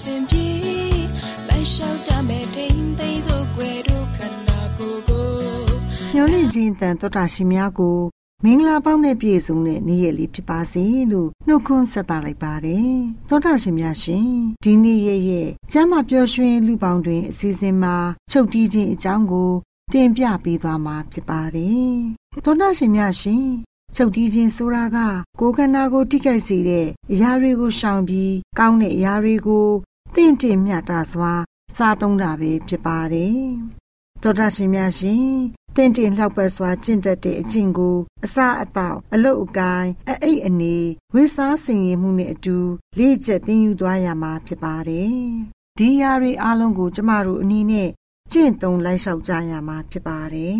ရှင်ပြေလိုက်လျှောက်တမဲ့ထိန်သိမ်းစို့ွယ်တို့ခန္ဓာကိုယ်ကိုညှို့လင့်ခြင်းတန်တော်တာရှင်များကိုမင်္ဂလာပေါင်းနဲ့ပြည့်စုံတဲ့နေ့ရက်လေးဖြစ်ပါစေလို့နှုတ်ခွန်းဆက်သလိုက်ပါတယ်သောတာရှင်များရှင်ဒီနေ့ရဲ့ရဲ့ကျမ်းမာပျော်ရွှင်လူပေါင်းတွင်အစီအစဉ်မှာချုပ်တီးခြင်းအကြောင်းကိုတင်ပြပေးသွားမှာဖြစ်ပါတယ်သောတာရှင်များရှင် ချုပ်တီးခြင်းဆိုတာကကိုယ်ခန္ဓာကိုထိခိုက်စေတဲ့အရာတွေကိုရှောင်ပြီး ကောင်းတဲ့အရာတွေကိုတင့်တင့်မြတ်တာစွာ စားသုံးတာပဲဖြစ်ပါတယ်။သောတာရှင်များရှင်တင့်တင့်လှောက်ပတ်စွာကျင့်တတ်တဲ့အကျင့်ကိုအစအတော့အလုတ်အကိုင်းအအိတ်အနေဝိစားစင်ရင်မှုနဲ့အတူလေ့ကျက်သင်ယူသွားရမှာဖြစ်ပါတယ်။ဒီຢာတွေအလုံးကိုကျမတို့အနည်းနဲ့ကျင့်သုံးလိုက်လျှောက်ကြရမှာဖြစ်ပါတယ်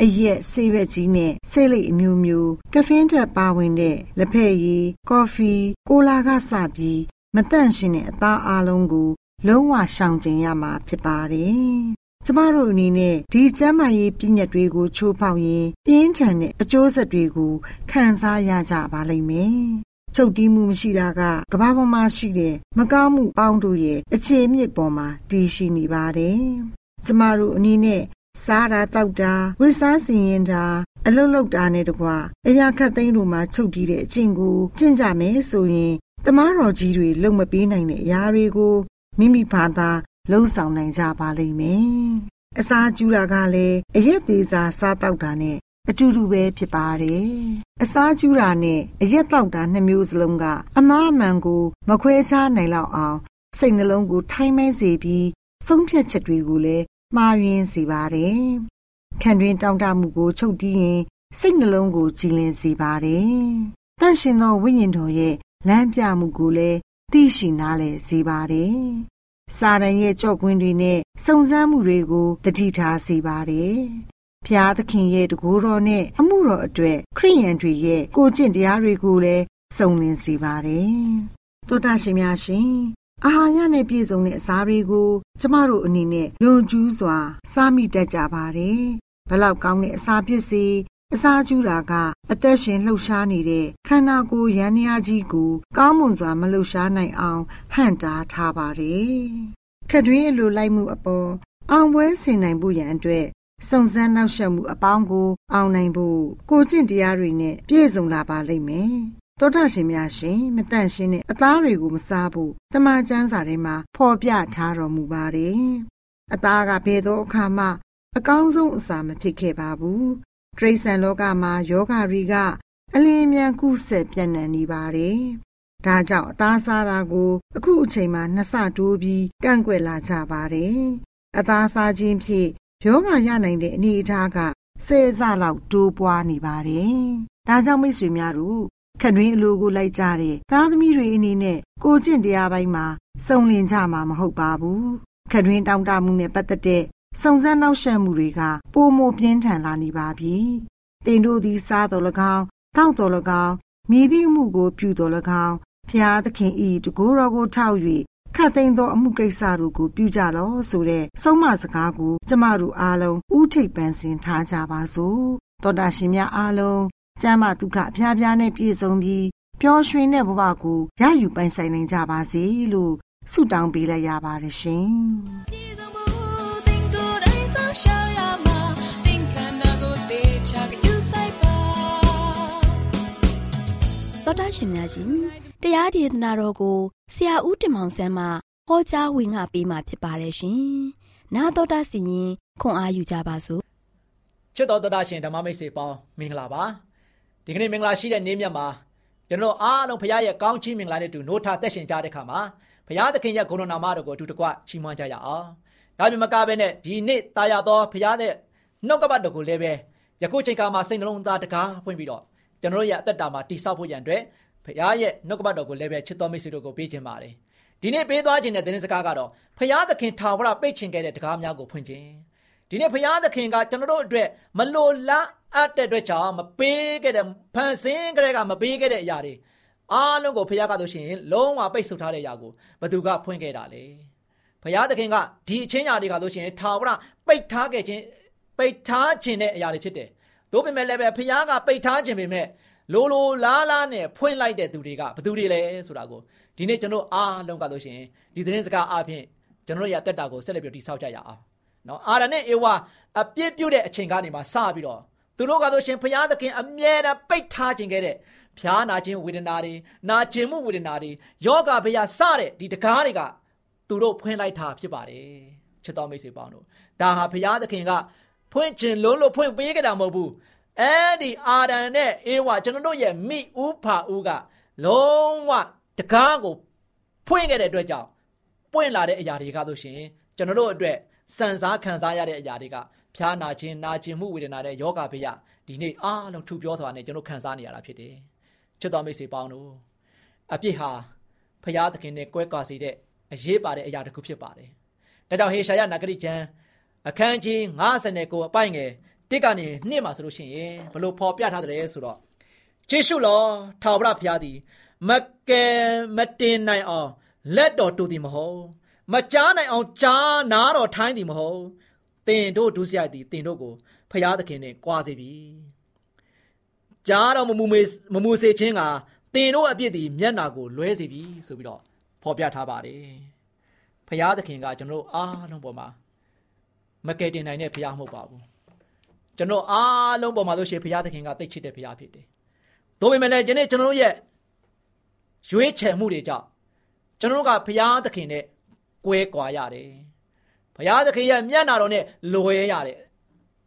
အရက်ဆေးရွက်ကြီးနဲ့ဆေးလိပ်အမျိုးမျိုးကဖင်းတက်ပါဝင်တဲ့လက်ဖက်ရည်ကော်ဖီကိုလာကစပြီးမတန့်ရှင်တဲ့အသားအလုံးကို လုံးဝရှောင်ကျဉ်ရမှာဖြစ်ပါတယ်။ကျမတို့အနေနဲ့ဒီကျမ်းမာရေးပြည့်ညက်တွေကိုချိုးဖောက်ရင်ပြင်းထန်တဲ့အကျိုးဆက်တွေကိုခံစားရကြပါလိမ့်မယ်။ချုပ်တီးမှုမရှိတာကကဘာပေါ်မှာရှိတဲ့မကောင်းမှုပေါင်းတို့ရဲ့အခြေအမြစ်ပေါ်မှာတည်ရှိနေပါတယ်။ကျမတို့အနေနဲ့ စားတာတောက်တာဝိစားစင်ရင်တာအလုတ်လုတ်တာနဲ့တကွာအရာခတ်သိမ်းတို့မှာချုပ်တီးတဲ့အကျင့်ကိုကျင့်ကြမယ်ဆိုရင်တမားတော်ကြီးတွေလုံမပေးနိုင်တဲ့အရာတွေကိုမိမိဘာသာလှုံ့ဆော်နိုင်ကြပါလိမ့်မယ်။အစာကျူတာကလည်းအရက်သေးစာစားတောက်တာနဲ့အတူတူပဲဖြစ်ပါတယ်။အစာကျူတာနဲ့အရက်တောက်တာနှစ်မျိုးစလုံးကအမားအမှန်ကိုမခွဲခြားနိုင်လောက်အောင်စိတ်နှလုံးကိုထိုင်းမဲစေပြီးဆုံးဖြတ်ချက်တွေကိုလည်း မှားယွင်းစေပါတယ်။ခံတွင်တောင်းတမှုကိုချုပ်တီးရင်စိတ်နှလုံးကိုကြည်လင်စေပါတယ်။တန့်ရှင်သောဝိညာဉ်တော်ရဲ့လမ်းပြမှုကိုလည်းသိရှိနားလည်စေပါတယ်။စာရန်ရဲ့ကြော့ကွင်းတွေနဲ့စုံစမ်းမှုတွေကိုတတိထားစေပါတယ်။ဖျားသခင်ရဲ့တကူတော်နဲ့အမှုတော်အတွက်ခရိယန်တွေရဲ့ကိုကျင့်တရားတွေကိုလည်းစုံလင်စေပါတယ်။သောတာရှင်များရှင် အာဟာရနဲ့ပြည့်စုံတဲ့အစာတွေကို ကျမတို့အနေနဲ့လွန်ကျူးစွာ စားမိတတ်ကြပါတယ်။ဘလောက်ကောင်းတဲ့အစာဖြစ်စေအစာကျူတာကအသက်ရှင်လှုပ်ရှားနေတဲ့ခန္ဓာကိုယ်ရန်ရာကြီးကို ကောင်းမွန်စွာမလှုပ်ရှားနိုင်အောင်ဟန့်တားထားပါတယ်။ခတွင်းအလိုလိုက်မှုအပေါ်အောင်ပွဲဆင်နိုင်ဖို့ရန်အတွက်စုံစမ်းနောက်ရှက်မှုအပေါင်းကို အောင်နိုင်ဖို့ကိုကျင့်တရားတွေနဲ့ပြည့်စုံလာပါလိမ့်မယ်။ သောတာရှင်များရှင်မတန့်ရှင်းတဲ့အသားတွေကိုမစားဖို့တမန်ကျမ်းစာထဲမှာဖော်ပြထားတော်မူပါတယ်။အသားကဘယ်သောအခါမှအကောင်းဆုံးအစာမဖြစ်ခဲ့ပါဘူး။တရိษံလောကမှာယောဂရီကအလင်းမြန်ကုဆက်ပြန့်နှံ့နေပါတယ်။ဒါကြောင့်အသားစားတာကို အခုအချိန်မှာနှစ်ဆတိုးပြီးကန့်ကွက်လာကြပါတယ်။အသားစားခြင်းဖြင့်ယောဂရနိုင်တဲ့အနေအထားကဆယ်ဆလောက်တိုးပွားနေပါတယ်။ဒါကြောင့်မိတ်ဆွေများတို့ ခတွင်အလိုကိုလိုက်ကြတဲ့သားသမီးတွေအနေနဲ့ကိုကျင့်တရားပိုင်းမှာစုံလင်ကြမှာမဟုတ်ပါဘူး။ခတွင်တောင်းတမှုနဲ့ပတ်သက်တဲ့စုံစမ်းနောက်ရှက်မှုတွေကပိုမိုပြင်းထန်လာနေပါပြီ။တင်တို့သည်စားတော်၎င်းတောက်တော်၎င်းမြည်သည့်မှုကိုပြုတော်၎င်းဖျားသခင်ဤတကိုးတော်ကိုထောက်၍ခတ်သိမ်းသောအမှုကိစ္စတို့ကိုပြုကြလောဆိုတဲ့ဆုံးမစကားကိုကျမတို့အားလုံးဥထိပ်ပန်ဆင်ထားကြပါစို့တောတာရှင်များအားလုံး ကျမ်းမာဒုက္ခအဖျားဖျားနဲ့ပြည့်စုံပြီးပျော်ရွှင်တဲ့ဘဝကိုရယူပိုင်ဆိုင်နိုင်ကြပါစေလို့ဆုတောင်းပေးလိုက်ရပါတယ်ရှင်တော်တာရှင်များရှင်တရားဒေသနာတော်ကိုဆရာဦးတင်မောင်ဆန်းမှဟောကြားဝင်ငါပေးมาဖြစ်ပါတယ်ရှင်။နာတော်တာစီရင်ခွန်အားယူကြပါစို့။ချစ်တော်တော်တာရှင်ဓမ္မမိတ်ဆွေပေါင်းမင်္ဂလာပါ။ ဒီကနေ့မင်္ဂလာရှိတဲ့နေ့မြတ်မှာကျွန်တော်အားလုံးဘုရားရဲ့ကောင်းချီးမင်္ဂလာနဲ့တူနိုးထသက်ရှင်ကြတဲ့ခါမှာဘုရားသခင်ရဲ့ဂုဏနာမတော်ကိုအတူတကွချီးမွမ်းကြရအောင်။ဒါပြင်မကပဲနဲ့ဒီနေ့တာယာတော်ဘုရားတဲ့နှုတ်ကပတ်တော်ကိုလည်းပဲယခုချိန်ခါမှာစိတ်နှလုံးသားတကားဖွင့်ပြီးတော့ကျွန်တော်ရဲ့အသက်တာမှာတိဆောက်ဖို့ရန်အတွက်ဖခင်ရဲ့နှုတ်ကပတ်တော်ကိုလည်းပဲချစ်တော်မိတ်ဆွေတို့ကိုပေးခြင်းပါတယ်ဒီနေ့ပေးသွားခြင်းတဲ့သတင်းစကားကတော့ဖခင်သခင်ထာဝရပိတ်ချင်ခဲ့တဲ့တကားများကိုဖွင့်ခြင်း ဒီနေ့ဖခင်သခင်ကကျွန်တော်တို့အတွက်မလိုလားအပ်တဲ့အတွက်ကြောင့်မပေးခဲ့တဲ့ဖန်ဆင်းကြတဲ့ကမပေးခဲ့တဲ့အရာတွေအားလုံးကိုဖခင်ကဆိုရှင်လုံးဝပိတ်ဆို့ထားတဲ့အရာကိုဘသူကဖွင့်ခဲ့တာလေဖခင်သခင်ကဒီအချင်းရာတွေကဆိုရှင်ထာဝရပိတ်ထားခဲ့ခြင်းပိတ်ထားခြင်းတဲ့အရာတွေဖြစ်တယ်။တို့ပေမဲ့လည်းပဲဖခင်ကပိတ်ထားခြင်းပေမဲ့လိုလိုလားလားနဲ့ဖွင့်လိုက်တဲ့သူတွေကဘသူတွေလဲဆိုတာကိုဒီနေ့ကျွန်တော်အားလုံးကလို့ရှိရင်ဒီသတင်းစကားအားဖြင့်ကျွန်တော်ရဲ့အသက်တာကိုဆက်လက်ပြီးတိဆောက်ကြရအောင် နော်အာရနဲ့အေဝါအပြစ်ပြုတ်တဲ့အချိန်ကနေမှစပြီးတော့သူတို့ကဆိုရှင်ဘုရားသခင်အမြဲတမ်းပိတ်ထားခြင်းခဲ့တဲ့ဖျားနာခြင်းဝေဒနာတွေနာကျင်မှုဝေဒနာတွေယောဂဗျာစတဲ့ဒီတကားတွေကသူတို့ဖွင့်လိုက်တာဖြစ်ပါတယ်ချစ်တော်မိတ်ဆွေပေါင်းတို့ဒါဟာဘုရားသခင်ကဖွင့်ခြင်းလုံးလို့ဖွင့်ပေးကြတာမဟုတ်ဘူးအဲ့ဒီအာဒံနဲ့အေဝါကျွန်တော်တို့ရဲ့မိဥဖာဥကလုံးဝတကားကိုဖွင့်ခဲ့တဲ့အတွက်ကြောင့်ပွင့်လာတဲ့အရာတွေကဆိုရှင်ကျွန်တော်တို့အတွက် စံစားခံစားရတဲ့အရာတွေကဖျားနာခြင်းနာကျင်မှုဝေဒနာတဲ့ယောဂဗျယဒီနေ့အားလုံးထူပြောစွာနဲ့ကျွန်တော်ခံစားနေရတာဖြစ်တယ်ချစ်တော်မိတ်ဆွေပေါင်းတို့အပြစ်ဟာဖျားသခင်နဲ့ကွဲကွာစေတဲ့အရေးပါတဲ့အရာတစ်ခုဖြစ်ပါတယ်ဒါကြောင့်ဟေရှာယနဂရိကျမ်းအခန်းကြီး59အပိုင်ငယ်တစ်ကနေနှစ်မှာဆိုလို့ရှိရင်ဘလို့ဖော်ပြထားတယ်ဆိုတော့ကျေးဇူးတော်ထာဝရဘုရားသည် မကယ်မတင်နိုင်အောင်လက်တော်တူသည်မဟုတ် မကြားနိုင်အောင်ကြားနာတော်ထိုင်းသည်မဟုတ်တင်တို့ဒုစရိုက်သည်တင်တို့ကိုဖျားသခင်နဲ့ကြွားစေပြီကြားတော်မမူမေမမူစေခြင်းကတင်တို့အပြစ်သည်မျက်နာကိုလွဲစေပြီဆိုပြီးတော့ဖော်ပြထားပါတယ်ဖျားသခင်ကကျွန်တော်အားလုံးပေါ်မှာမကယ်တင်နိုင်တဲ့ဖျားမဟုတ်ပါဘူးကျွန်တော်အားလုံးပေါ်မှာလို့ရှိရင်ဘုရားသခင်ကသိချစ်တဲ့ဘုရားဖြစ်တယ်။ဒါပေမဲ့လည်းဒီနေ့ကျွန်တော်ရဲ့ရွေးချယ်မှုတွေကြောင့်ကျွန်တော်တို့ကဘုရားသခင်နဲ့ ကွဲကွာရတယ်။ဘုရားသခင်ရဲ့မျက်နာတော်နဲ့လွယ်ရတဲ့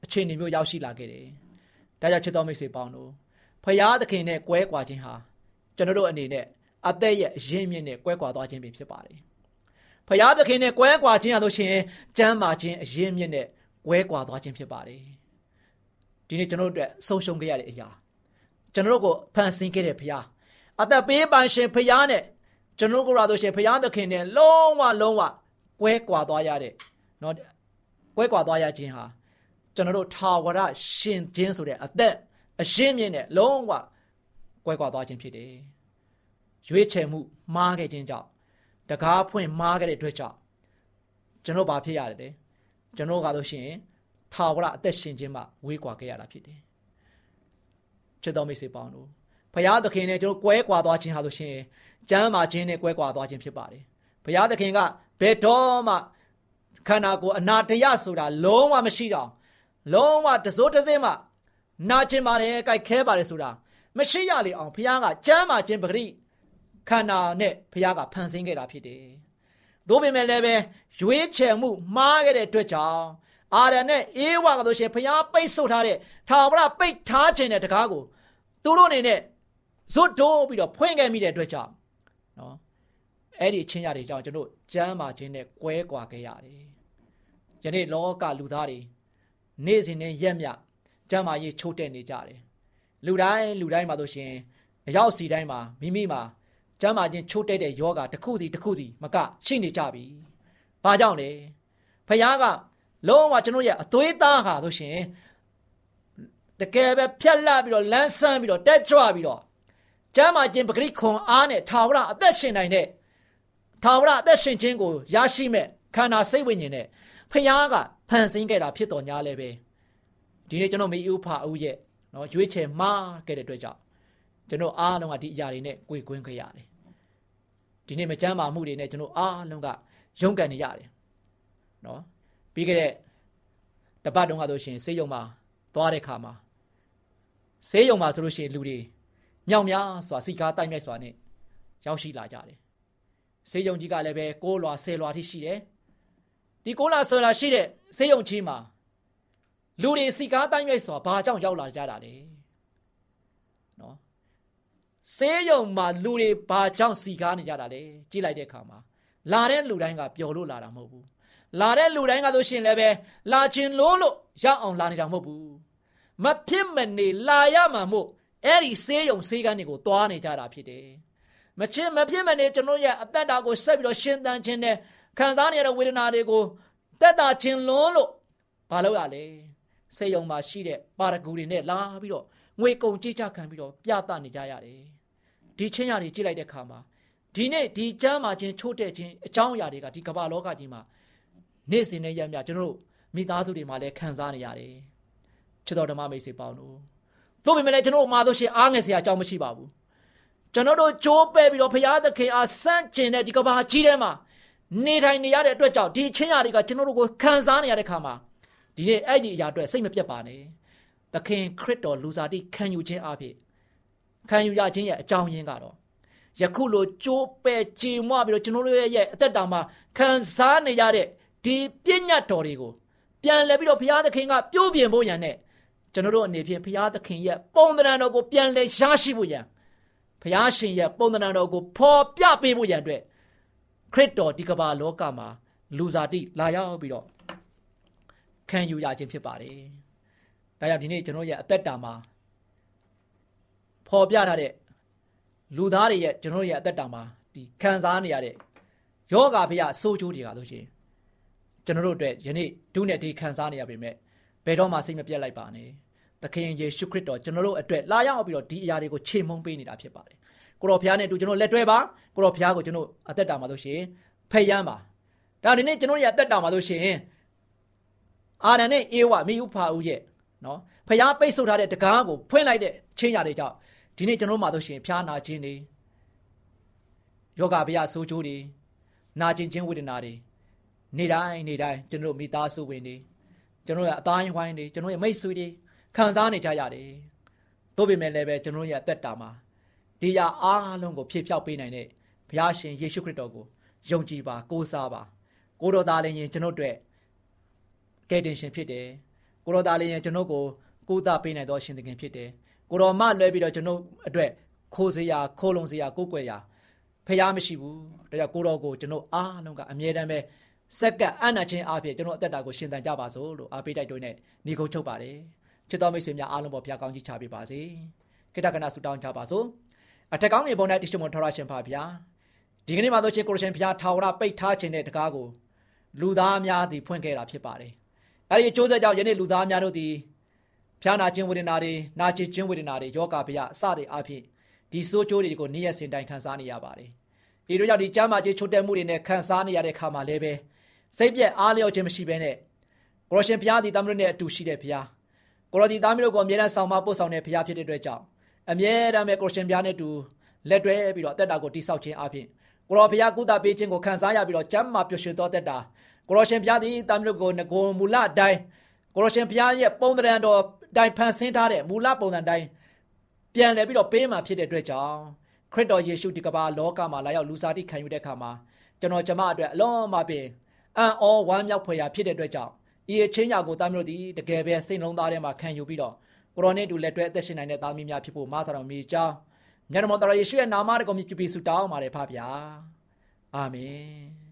အခြေအနေမျိုးရောက်ရှိလာခဲ့တယ်။ဒါကြောင့်ချစ်တော်မိတ်ဆွေပေါင်းတို့ဘုရားသခင်နဲ့ကွဲကွာခြင်းဟာကျွန်တော်တို့အနေနဲ့အသက်ရဲ့အရင်းမြစ်နဲ့ကွဲကွာသွားခြင်းပင်ဖြစ်ပါတယ်။ဘုရားသခင်နဲ့ကွဲကွာခြင်းရလို့ရှိရင်ကျမ်းမာခြင်းအရင်းမြစ်နဲ့ကွဲကွာသွားခြင်းဖြစ်ပါတယ်။ဒီနေ့ကျွန်တော်တို့အတွက်ဆုံးရှုံးခဲ့ရတဲ့အရာကျွန်တော်တို့ကိုဖန်ဆင်းခဲ့တဲ့ဘုရားအသက်ပေးပန်ရှင်ဘုရားနဲ့ ကျွန်တော်တို့ကရာဆိုရှင်ဘုရားသခင်နဲ့လုံးဝလုံးဝကွဲကွာသွားရတဲ့เนาะကွဲကွာသွားရခြင်းဟာကျွန်တော်တို့ထာဝရရှင်ခြင်းဆိုတဲ့အသက်အရှင်းမြင့်နဲ့လုံးဝကွဲကွာသွားခြင်းဖြစ်တယ်ရွေးချယ်မှုမှားခဲ့ခြင်းကြောင့်တကားဖွင့်မှားခဲ့တဲ့အတွက်ကြောင့်ကျွန်တော်ဘာဖြစ်ရတယ်လဲကျွန်တော်ကဆိုရှင်ထာဝရအသက်ရှင်ခြင်းမှဝေးကွာခဲ့ရတာဖြစ်တယ် ချစ်တော်မိတ်ဆွေပေါင်းတို့ဘုရားသခင်နဲ့ကျွန်တော်ကွဲကွာသွားခြင်းဟာဆိုရှင် ကျမ်းမာခြင်းနဲ့ကွဲကွာသွားခြင်းဖြစ်ပါတယ်ဘုရားသခင်ကဘယ်တော့မှခန္ဓာကိုယ်အနာတရဆိုတာလုံးဝမရှိကြအောင်လုံးဝတစိုးတစင်းမှနာကျင်ပါတယ်ကြိုက်ခဲပါတယ်ဆိုတာမရှိရလေအောင်ဘုရားကကျမ်းမာခြင်းပဂရိခန္ဓာနဲ့ဘုရားကဖန်ဆင်းခဲ့တာဖြစ်တယ်။သို့ပေမဲ့လည်းပဲရွေးချယ်မှုမှားခဲ့တဲ့အတွက်ကြောင့်အာရန်နဲ့အေဝါကတို့ရှင်ဘုရားပိတ်ဆို့ထားတဲ့ထာဝရပိတ်ထားခြင်းတဲ့တကားကိုသူတို့အနေနဲ့ဇွတ်တိုးပြီးတော့ဖွင့်ခဲ့မိတဲ့အတွက်ကြောင့်နော် အဲ့ဒီအချင်းရတွေကြောင့်ကျွန်တော်ကျမ်းမာခြင်းနဲ့ကွဲကွာခဲ့ရတယ်။ယနေ့လောကလူသားတွေနေ့စဉ်နဲ့ရက်မြကျမ်းမာရေးချိုးတက်နေကြတယ်။လူတိုင်းလူတိုင်းမှာဆိုရှင်အရောက်စီတိုင်းမှာမိမိမှာကျမ်းမာခြင်းချိုးတက်တဲ့ယောဂတစ်ခုစီတစ်ခုစီမကရှိနေကြပြီ။ဘာကြောင့်လဲ။ဖခင်ကလုံးဝကျွန်တော်ရဲ့အသွေးသားဟာဆိုရှင်တကယ်ပဲဖြက်လက်ပြီးတော့လန်းဆန်းပြီးတော့တက်ကြွပြီးတော့ကျမ်းမာခြင်းပဂရိခွန်အားနဲ့ထာဝရအသက်ရှင်နိုင်တဲ့ ထာဝရအသက်ရှင်ခြင်းကိုရရှိမဲ့ခန္ဓာစိတ်ဝိညာဉ်နဲ့ဖခင်ကဖန်ဆင်းခဲ့တာဖြစ်တော်ညာလဲပဲဒီနေ့ကျွန်တော်မိဥဖာဦးရဲ့နော်ရွေးချယ်မှားခဲ့တဲ့အတွက်ကြောင့်ကျွန်တော်အားလုံးကဒီအရာတွေနဲ့ကြွေကွင်းခဲ့ရတယ်ဒီနေ့မကြမ်းမာမှုတွေနဲ့ကျွန်တော်အားလုံးကရုန်းကန်နေရတယ်နော်ပြီးခဲ့တဲ့တပတ်တုန်းကဆိုရှင်စေးရုံမှာသွားတဲ့ခါမှာစေးရုံမှာဆိုလို့ရှိရင်လူတွေမြောက်များစွာစီကားတိုက်မြိုက်စွာနဲ့ရောက်ရှိလာကြတယ် စေးရုံကြီးကလည်းပဲကိုးလွာဆယ်လွာထိရှိတယ်ဒီကိုးလွာဆယ်လွာရှိတဲ့စေးရုံကြီးမှာလူတွေစီကားတိုက်မြိုက်စွာဘာကြောင့်ရောက်လာကြတာလဲနော်စေးရုံမှာလူတွေဘာကြောင့်စီကားနေကြတာလဲကြည့်လိုက်တဲ့အခါမှာလာတဲ့လူတိုင်းကပျော်လို့လာတာမဟုတ်ဘူးလာတဲ့လူတိုင်းကဆိုရှင်လည်းပဲလာခြင်းလို့လို့ရောက်အောင်လာနေတာမဟုတ်ဘူးမဖြစ်မနေလာရမှာမို့အဲ့ဒီဆေးရုံဆေးကန်းတွေကိုတွားနေကြတာဖြစ်တယ် မချင်မဖြစ်မနေကျွန်တော်ရဲ့အသက်တာကိုဆက်ပြီးတော့ရှင်းသန်ခြင်းနဲ့ခံစားနေရတဲ့ဝေဒနာတွေကိုတက်တာခြင်းလွန်းလို့ဘာလို့ရလဲဆေးရုံမှာရှိတဲ့ပါရဂူတွေနဲ့လာပြီးတော့ငွေကုန်ကြေးချခံပြီးတော့ပြသနေကြရတယ်ဒီချင်းရတွေကြည့်လိုက်တဲ့အခါမှာဒီနေ့ဒီကျမ်းမာခြင်းချို့တဲ့ခြင်းအကြောင်းအရာတွေကဒီကမ္ဘာလောကကြီးမှာနေ့စဉ်နဲ့ရက်မြကျွန်တော်တို့မိသားစုတွေမှာလည်းခံစားနေရတယ်ချစ်တော်ဓမ္မမိတ်ဆွေပေါင်းတို့တို့ပေမဲ့လည်းကျွန်တော်မှာဆိုရှင်အားငယ်စရာအကြောင်းမရှိပါဘူး ကျွန်တော်တို့ကြိုးပဲပြီးတော့ဘုရားသခင်အားစန့်ကျင်တဲ့ဒီကဘာကြီးထဲမှာနေထိုင်နေရတဲ့အတွက်ကြောင့်ဒီချင်းရာတွေကကျွန်တော်တို့ကိုခံစားနေရတဲ့ခါမှာဒီနေ့အဲ့ဒီအရာအတွက်စိတ်မပြတ်ပါနဲ့သခင်ခရစ်တော်လူစားတိခံယူခြင်းအဖြစ်ခံယူရခြင်းရဲ့အကြောင်းရင်းကတော့ယခုလိုကြိုးပဲကြေမွပြီးတော့ကျွန်တော်တို့ရဲ့အသက်တာမှာခံစားနေရတဲ့ဒီပြည့်ညတ်တော်တွေကိုပြန်လဲပြီးတော့ဘုရားသခင်ကပြုတ်ပြင်ဖို့ရန်နဲ့ကျွန်တော်တို့အနေဖြင့်ဘုရားသခင်ရဲ့ပုံသဏ္ဍာန်တော်ကိုပြန်လဲရရှိဖို့ရန် ဘုရားရှင်ရဲ့ပုံသဏ္ဍာန်တော်ကိုဖော်ပြပေးဖို့ရန်အတွက်ခရစ်တော်ဒီကမ္ဘာလောကမှာလူစားတိလာရောက်ပြီးတော့ခံယူရခြင်းဖြစ်ပါတယ်။ဒါကြောင့်ဒီနေ့ကျွန်တော်ရဲ့အသက်တာမှာဖော်ပြထားတဲ့လူသားတွေရဲ့ကျွန်တော်ရဲ့အသက်တာမှာဒီခံစားနေရတဲ့ယောဂါဖရဆိုးချိုးတွေကဆိုရှင်ကျွန်တော်တို့အတွက်ယနေ့ဒုနဲ့ဒီခံစားနေရပေမဲ့ဘယ်တော့မှစိတ်မပြတ်လိုက်ပါနဲ့ သခင်ယေရှုခရစ်တော်ကျွန်တော်တို့အတွက်လာရောက်ပြီးတော့ဒီအရာတွေကိုခြေမုံပေးနေတာဖြစ်ပါတယ်ကိုတော်ဖျားနဲ့တူကျွန်တော်လက်တွဲပါကိုတော်ဖျားကိုကျွန်တော်အသက်တာမှာဆိုရှင်ဖယမ်းပါဒါဒီနေ့ကျွန်တော်ရဲ့အသက်တာမှာဆိုရှင်အာရန်နဲ့အေဝမိဥဖာဦးရဲ့နော်ဖျားပိတ်ဆို့ထားတဲ့တကားကိုဖွင့်လိုက်တဲ့ချင်းရတွေကြောင့်ဒီနေ့ကျွန်တော်မှာဆိုရှင်ဖျားနာခြင်းတွေယောဂဗျာဆိုးကျိုးတွေနာကျင်ခြင်းဝေဒနာတွေနေ့တိုင်းနေ့တိုင်းကျွန်တော်မိသားစုဝင်တွေကျွန်တော်ရဲ့အသားဝိုင်းတွေကျွန်တော်ရဲ့မိတ်ဆွေတွေ ခံစားနေကြရတယ်။သို့ပေမဲ့လည်းပဲကျွန်တော်ရဲ့အသက်တာမှာဒီရအားလုံးကိုဖြည့်ဖြောက်ပေးနိုင်တဲ့ဘုရားရှင်ယေရှုခရစ်တော်ကိုယုံကြည်ပါကိုးစားပါကိုတော်သားလည်းရင်ကျွန်တော်တို့ကယ်တင်ရှင်ဖြစ်တယ်ကိုတော်သားလည်းရင်ကျွန်တော်ကိုကိုးသားပေးနိုင်သောရှင်သခင်ဖြစ်တယ်ကိုတော်မလွဲပြီးတော့ကျွန်တော်အတွက်ခိုးစရာခိုးလုံစရာကိုးကွယ်ရာဖះမရှိဘူးဒါကြောင့်ကိုတော်ကိုကျွန်တော်အားလုံးကအမြဲတမ်းပဲစက္ကပ်အနာချင်းအဖြစ်ကျွန်တော်အသက်တာကိုရှင်သန်ကြပါစို့လို့အားပေးတိုက်တွန်းနဲ့ညီကုန်းချုပ်ပါတယ် ချစ်တော်မိတ်ဆွေများအားလုံးပေါ်ဘုရားကောင်းကြီးချပေးပါစေခိတ္တကနာဆုတောင်းကြပါစို့အထက်ကောင်းမြေပေါ်၌တိရှိမွန်ထောရရှင်ပါဗျာဒီကနေ့မှာတော့ချစ်ကိုရရှင်ဘုရားထာဝရပိတ်ထားခြင်းတဲ့တကားကိုလူသားများသည်ဖွင့်ခဲ့တာဖြစ်ပါတယ်အဲ့ဒီအကျိုးဆက်ကြောင့်ယနေ့လူသားများတို့သည်ဖျားနာခြင်းဝေဒနာတွေနာကျင်ခြင်းဝေဒနာတွေယောဂဗျာအစတွေအဖြစ်ဒီစိုးကျိုးတွေကိုနေ့ရက်စဉ်တိုင်းခံစားနေရပါတယ်ဒီတို့ကြောင့်ဒီကျမ်းမာခြင်းချို့တက်မှုတွေနဲ့ခံစားနေရတဲ့ခါမှာလည်းပဲစိတ်ပြက်အားလျော့ခြင်းမရှိဘဲနဲ့ကိုရရှင်ဘုရားသည်တမန်တော်နဲ့အတူရှိတဲ့ဘုရား ကိုရဒီသားမျိုးကိုအမြဲတမ်းဆောင်မပို့ဆောင်တဲ့ဘုရားဖြစ်တဲ့အတွက်ကြောင့်အမြဲတမ်းပဲကိုရှင်ဘုရားနဲ့တူလက်တွဲပြီးတော့အသက်တာကိုတိဆောက်ခြင်းအပြင်ကိုရောဘုရားကုသပေးခြင်းကိုခံစားရပြီးတော့ကျမ်းမာပျော်ရွှင်သောသက်တာကိုရောရှင်ဘုရားသည်တာမျိုးကိုငကိုမူလအတိုင်းကိုရောရှင်ဘုရားရဲ့ပုံသဏ္ဍာန်တော်တိုင်ဖန်ဆင်းထားတဲ့မူလပုံစံတိုင်းပြန်လဲပြီးတော့ပေးမှဖြစ်တဲ့အတွက်ကြောင့်ခရစ်တော်ယေရှုဒီကမ္ဘာလောကမှာလာရောက်လူစားတိခံယူတဲ့အခါမှာကျွန်တော်ကျမအတွက်အလုံးမပင်အံ့ဩဝမ်းမြောက်ဖွယ်ရာဖြစ်တဲ့အတွက်ကြောင့် ဤအချင်းညာကိုတာမျိုးသည်တကယ်ပဲစိတ်လုံးသားထဲမှာခံယူပြီးတော့ကိုရောနဲ့တူလက်တွဲအသက်ရှင်နိုင်တဲ့သားမီးများဖြစ်ဖို့မဆရာတော်မိကြောင်းမြတ်တော်တော်ယေရှုရဲ့နာမတော်ကိုမြည်ပြီးဆုတောင်းပါတယ်ဖပါဗျာအာမင်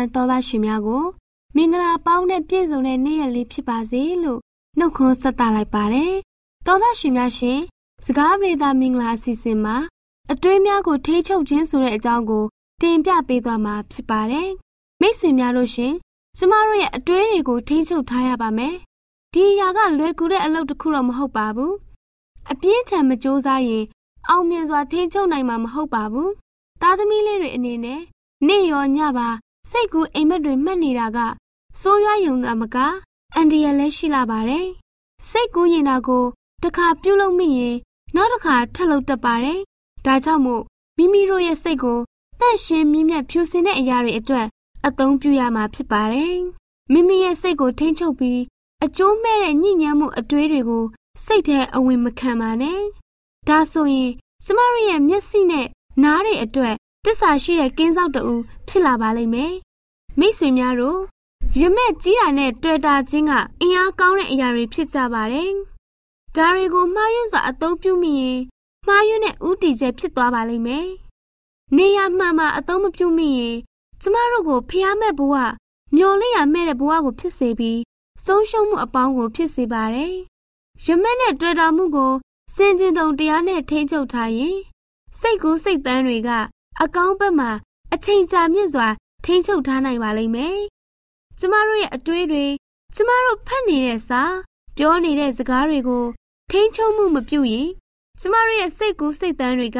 န်တော်သားရှင်များကိုမင်္ဂလာပေါင်းနဲ့ပြည့်စုံတဲ့နေ့ရက်လေးဖြစ်ပါစေလို့နှုတ်ခွန်းဆက်သလိုက်ပါတယ်။တော်သားရှင်များရှင်စကားပြေတာမင်္ဂလာအစီအစဉ်မှာအတွင်းများကိုထိချုပ်ခြင်းဆိုတဲ့အကြောင်းကို တင်ပြပေးသွားမှာဖြစ်ပါတယ်။မိတ်ဆွေများလို့ရှင်ကျမတို့ရဲ့အတွင်းတွေကိုထိချုပ်ထားရပါမယ်။ဒီအရာကလွယ်ကူတဲ့အလုပ်တစ်ခုတော့မဟုတ်ပါဘူး။အပြင်းထန်မကြိုးစားရင် အောင်မြင်စွာထိချုပ်နိုင်မှာမဟုတ်ပါဘူး။သားသမီးလေးတွေအနေနဲ့နေ့ရောညပါ စိတ်ကူးအိမ်မက်တွေမှတ်နေတာကစိုးရွားယုံတာမကအန်ဒီရလည်းရှိလာပါတယ်စိတ်ကူးရင်တာကိုတခါပြုတ်လို့မိရင်နောက်တစ်ခါထပ်လုပ်တတ်ပါတယ်ဒါကြောင့်မို့မိမိတို့ရဲ့စိတ်ကိုတန့်ရှင်းမြင့်မြတ်ဖြူစင်တဲ့အရာတွေအတွက်အသုံးပြုရမှာဖြစ်ပါတယ်မိမိရဲ့စိတ်ကိုထိန်းချုပ်ပြီးအကျိုးမဲ့တဲ့ညဉ့်ညမ်းမှုအတွေးတွေကိုစိတ်ထဲအဝင်မခံပါနဲ့ဒါဆိုရင်ကျမတို့ရဲ့မျက်စိနဲ့နားတွေအတွက် တစ္ဆာရှိတဲ့ကင်းစောက်တူဖြစ်လာပါလိမ့်မယ်မိတ်ဆွေများတို့ရမက်ကြီးတာနဲ့တွေ့တာချင်းကအင်အားကောင်းတဲ့အရာတွေဖြစ်ကြပါတယ်ဒါတွေကိုမှားယွင်းစွာအသုံးပြုမိရင်မှားယွင်းတဲ့ဥတီချက်ဖြစ်သွားပါလိမ့်မယ်နေရမှန်မှအသုံးမပြုမိရင်ကျမတို့ကိုဖျားမဲ့ဘဝမျော်လင့်ရမဲ့တဲ့ဘဝကိုဖြစ်စေပြီးဆုံးရှုံးမှုအပေါင်းကိုဖြစ်စေပါတယ်ရမက်နဲ့တွေ့တာမှုကိုစင်ကျင်တုံတရားနဲ့ထိ ंछ ုပ်ထားရင်စိတ်ကူးစိတ်တန်းတွေက အကောင်းဘက်မှာအချိန်ကြာမြင့်စွာ ထိ ंछ ုပ်ထားနိုင်ပါလိမ့်မယ်။ကျမတို့ရဲ့အတွေးတွေကျမတို့ဖတ်နေတဲ့စာပြောနေတဲ့စကားတွေကို ထိ ंछ ုံမှုမပြုရင်ကျမတို့ရဲ့စိတ်ကူးစိတ်တန်းတွေက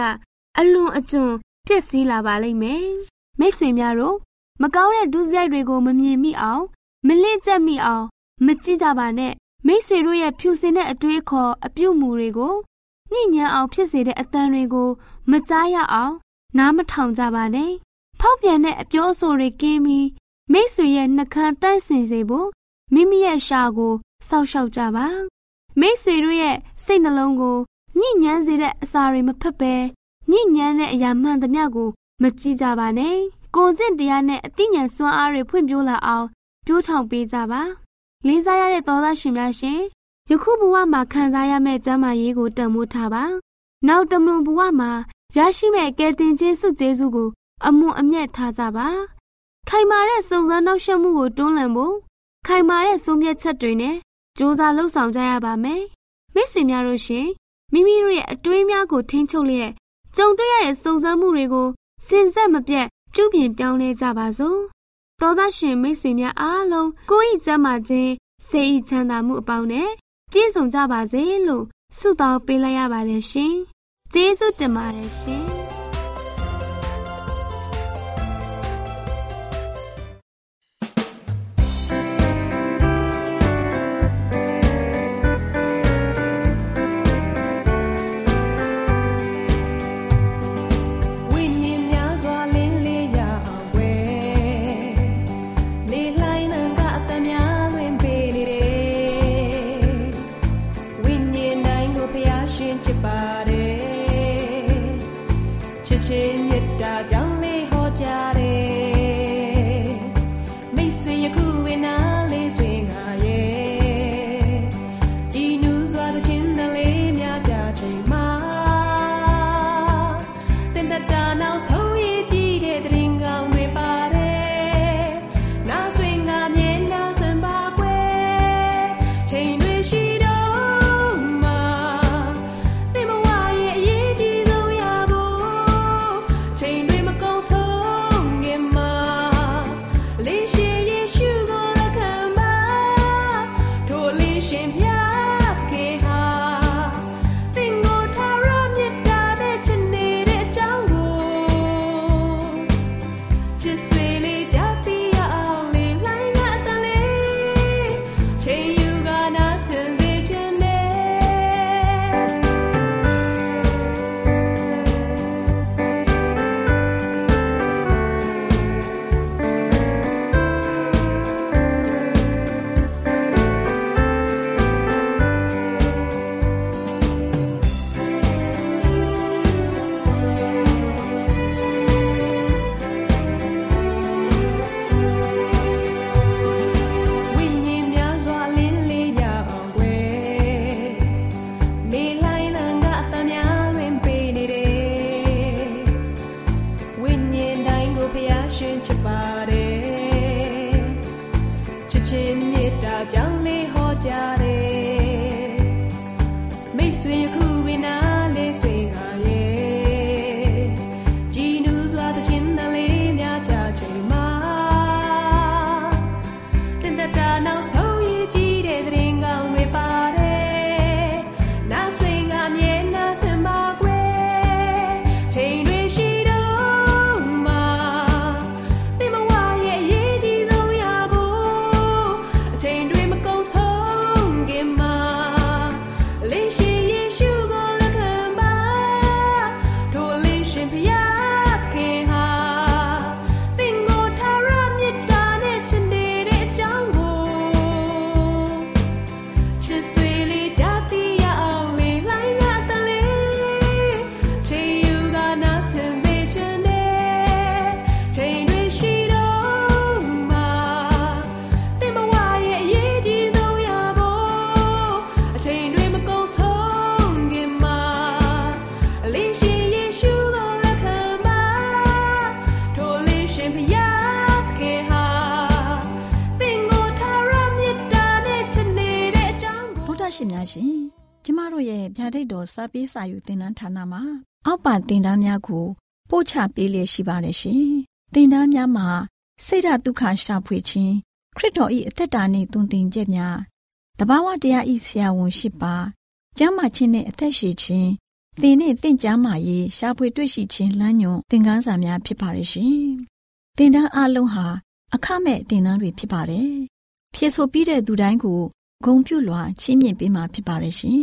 အလွန်အကျွံပြည့်စည်လာပါလိမ့်မယ်။မိတ်ဆွေများတို့မကောင်းတဲ့ဒုစရိုက်တွေကိုမမြင်မိအောင်မလင့်ကျက်မိအောင် မကြည့်ကြပါနဲ့မိတ်ဆွေတို့ရဲ့ဖြူစင်တဲ့အတွေးခေါ်အပြုတ်မှုတွေကိုညှိညမ်းအောင်ဖြစ်စေတဲ့အတန်တွေကို မကြားရအောင် နားမထောင်ကြပါနဲ့ဖောက်ပြန်တဲ့အပြောအဆိုတွေကင်းပြီးမိတ်ဆွေရဲ့နှကန်းတန့်စင်စေဖို့မိမိရဲ့ရှာကိုစောက်ရှောက်ကြပါမိတ်ဆွေတို့ရဲ့စိတ်နှလုံးကိုညှိညမ်းစေတဲ့အစာတွေမဖက်ပဲညှိညမ်းတဲ့အရာမှန်သမျှကိုမကြည့်ကြပါနဲ့ကိုယ်ကျင့်တရားနဲ့အသိဉာဏ်စွမ်းအားတွေဖွံ့ဖြိုးလာအောင်ပြိုးထောင်ပေးကြပါလေးစားရတဲ့သောသားရှင်များရှင်ယခုဘဝမှာခံစားရမယ့်ကျမ်းမာရေးကိုတန်ဖိုးထားပါနောက်တမလွန်ဘဝမှာ ရရှိမဲ့ကယ်တင်ခြင်းစုကျေးဇူးကိုအမွန်အမြတ်ထားကြပါခိုင်မာတဲ့စုံစမ်းနှောက်ယှက်မှုကိုတွန်းလှန်ဖို့ခိုင်မာတဲ့ဆုံးဖြတ်ချက်တွေနဲ့စ조사လှုပ်ဆောင်ကြရပါမယ်မိတ်ဆွေများတို့ရှင်မိမိတို့ရဲ့အတွေးများကိုထိန်းချုပ်လျက်ကြုံတွေ့ရတဲ့စုံစမ်းမှုတွေကိုစင်ဆက်မပြတ်ပြုပြင်ပြောင်းလဲကြပါစို့သောသားရှင်မိတ်ဆွေများအားလုံးကိုယ်ဤကျမ်းမာခြင်းစိတ်ဤချမ်းသာမှုအပေါင်းနဲ့ပြည့်စုံကြပါစေလို့ဆုတောင်းပေးလိုက်ရပါတယ်ရှင် ကျေးဇူးတင်ပါတယ်ရှင် ပေးစာယူသင်တန်းဌာနမှာ အောက်ပါသင်တန်းများကို ပို့ချပေးလျက်ရှိပါတယ်ရှင်သင်တန်းများမှာဆိဒ္ဓတုခရှာဖွေခြင်းခရစ်တော်၏အသက်တာနှင့်တုန်သင်ကြများတဘာဝတရားဤဆရာဝန်ရှိပါကျမ်းမာခြင်းနဲ့အသက်ရှိခြင်းသင်နဲ့သင်ကျမ်းမာရေးရှာဖွေတွေ့ရှိခြင်းလမ်းညွန်သင်ခန်းစာများဖြစ်ပါရဲ့ရှင်သင်တန်းအလုံးဟာအခမဲ့သင်တန်းတွေဖြစ်ပါတယ်ဖြစ်ဆိုပြီးတဲ့သူတိုင်းကိုဂုံပြုလွှာချီးမြှင့်ပေးမှာဖြစ်ပါရဲ့ရှင်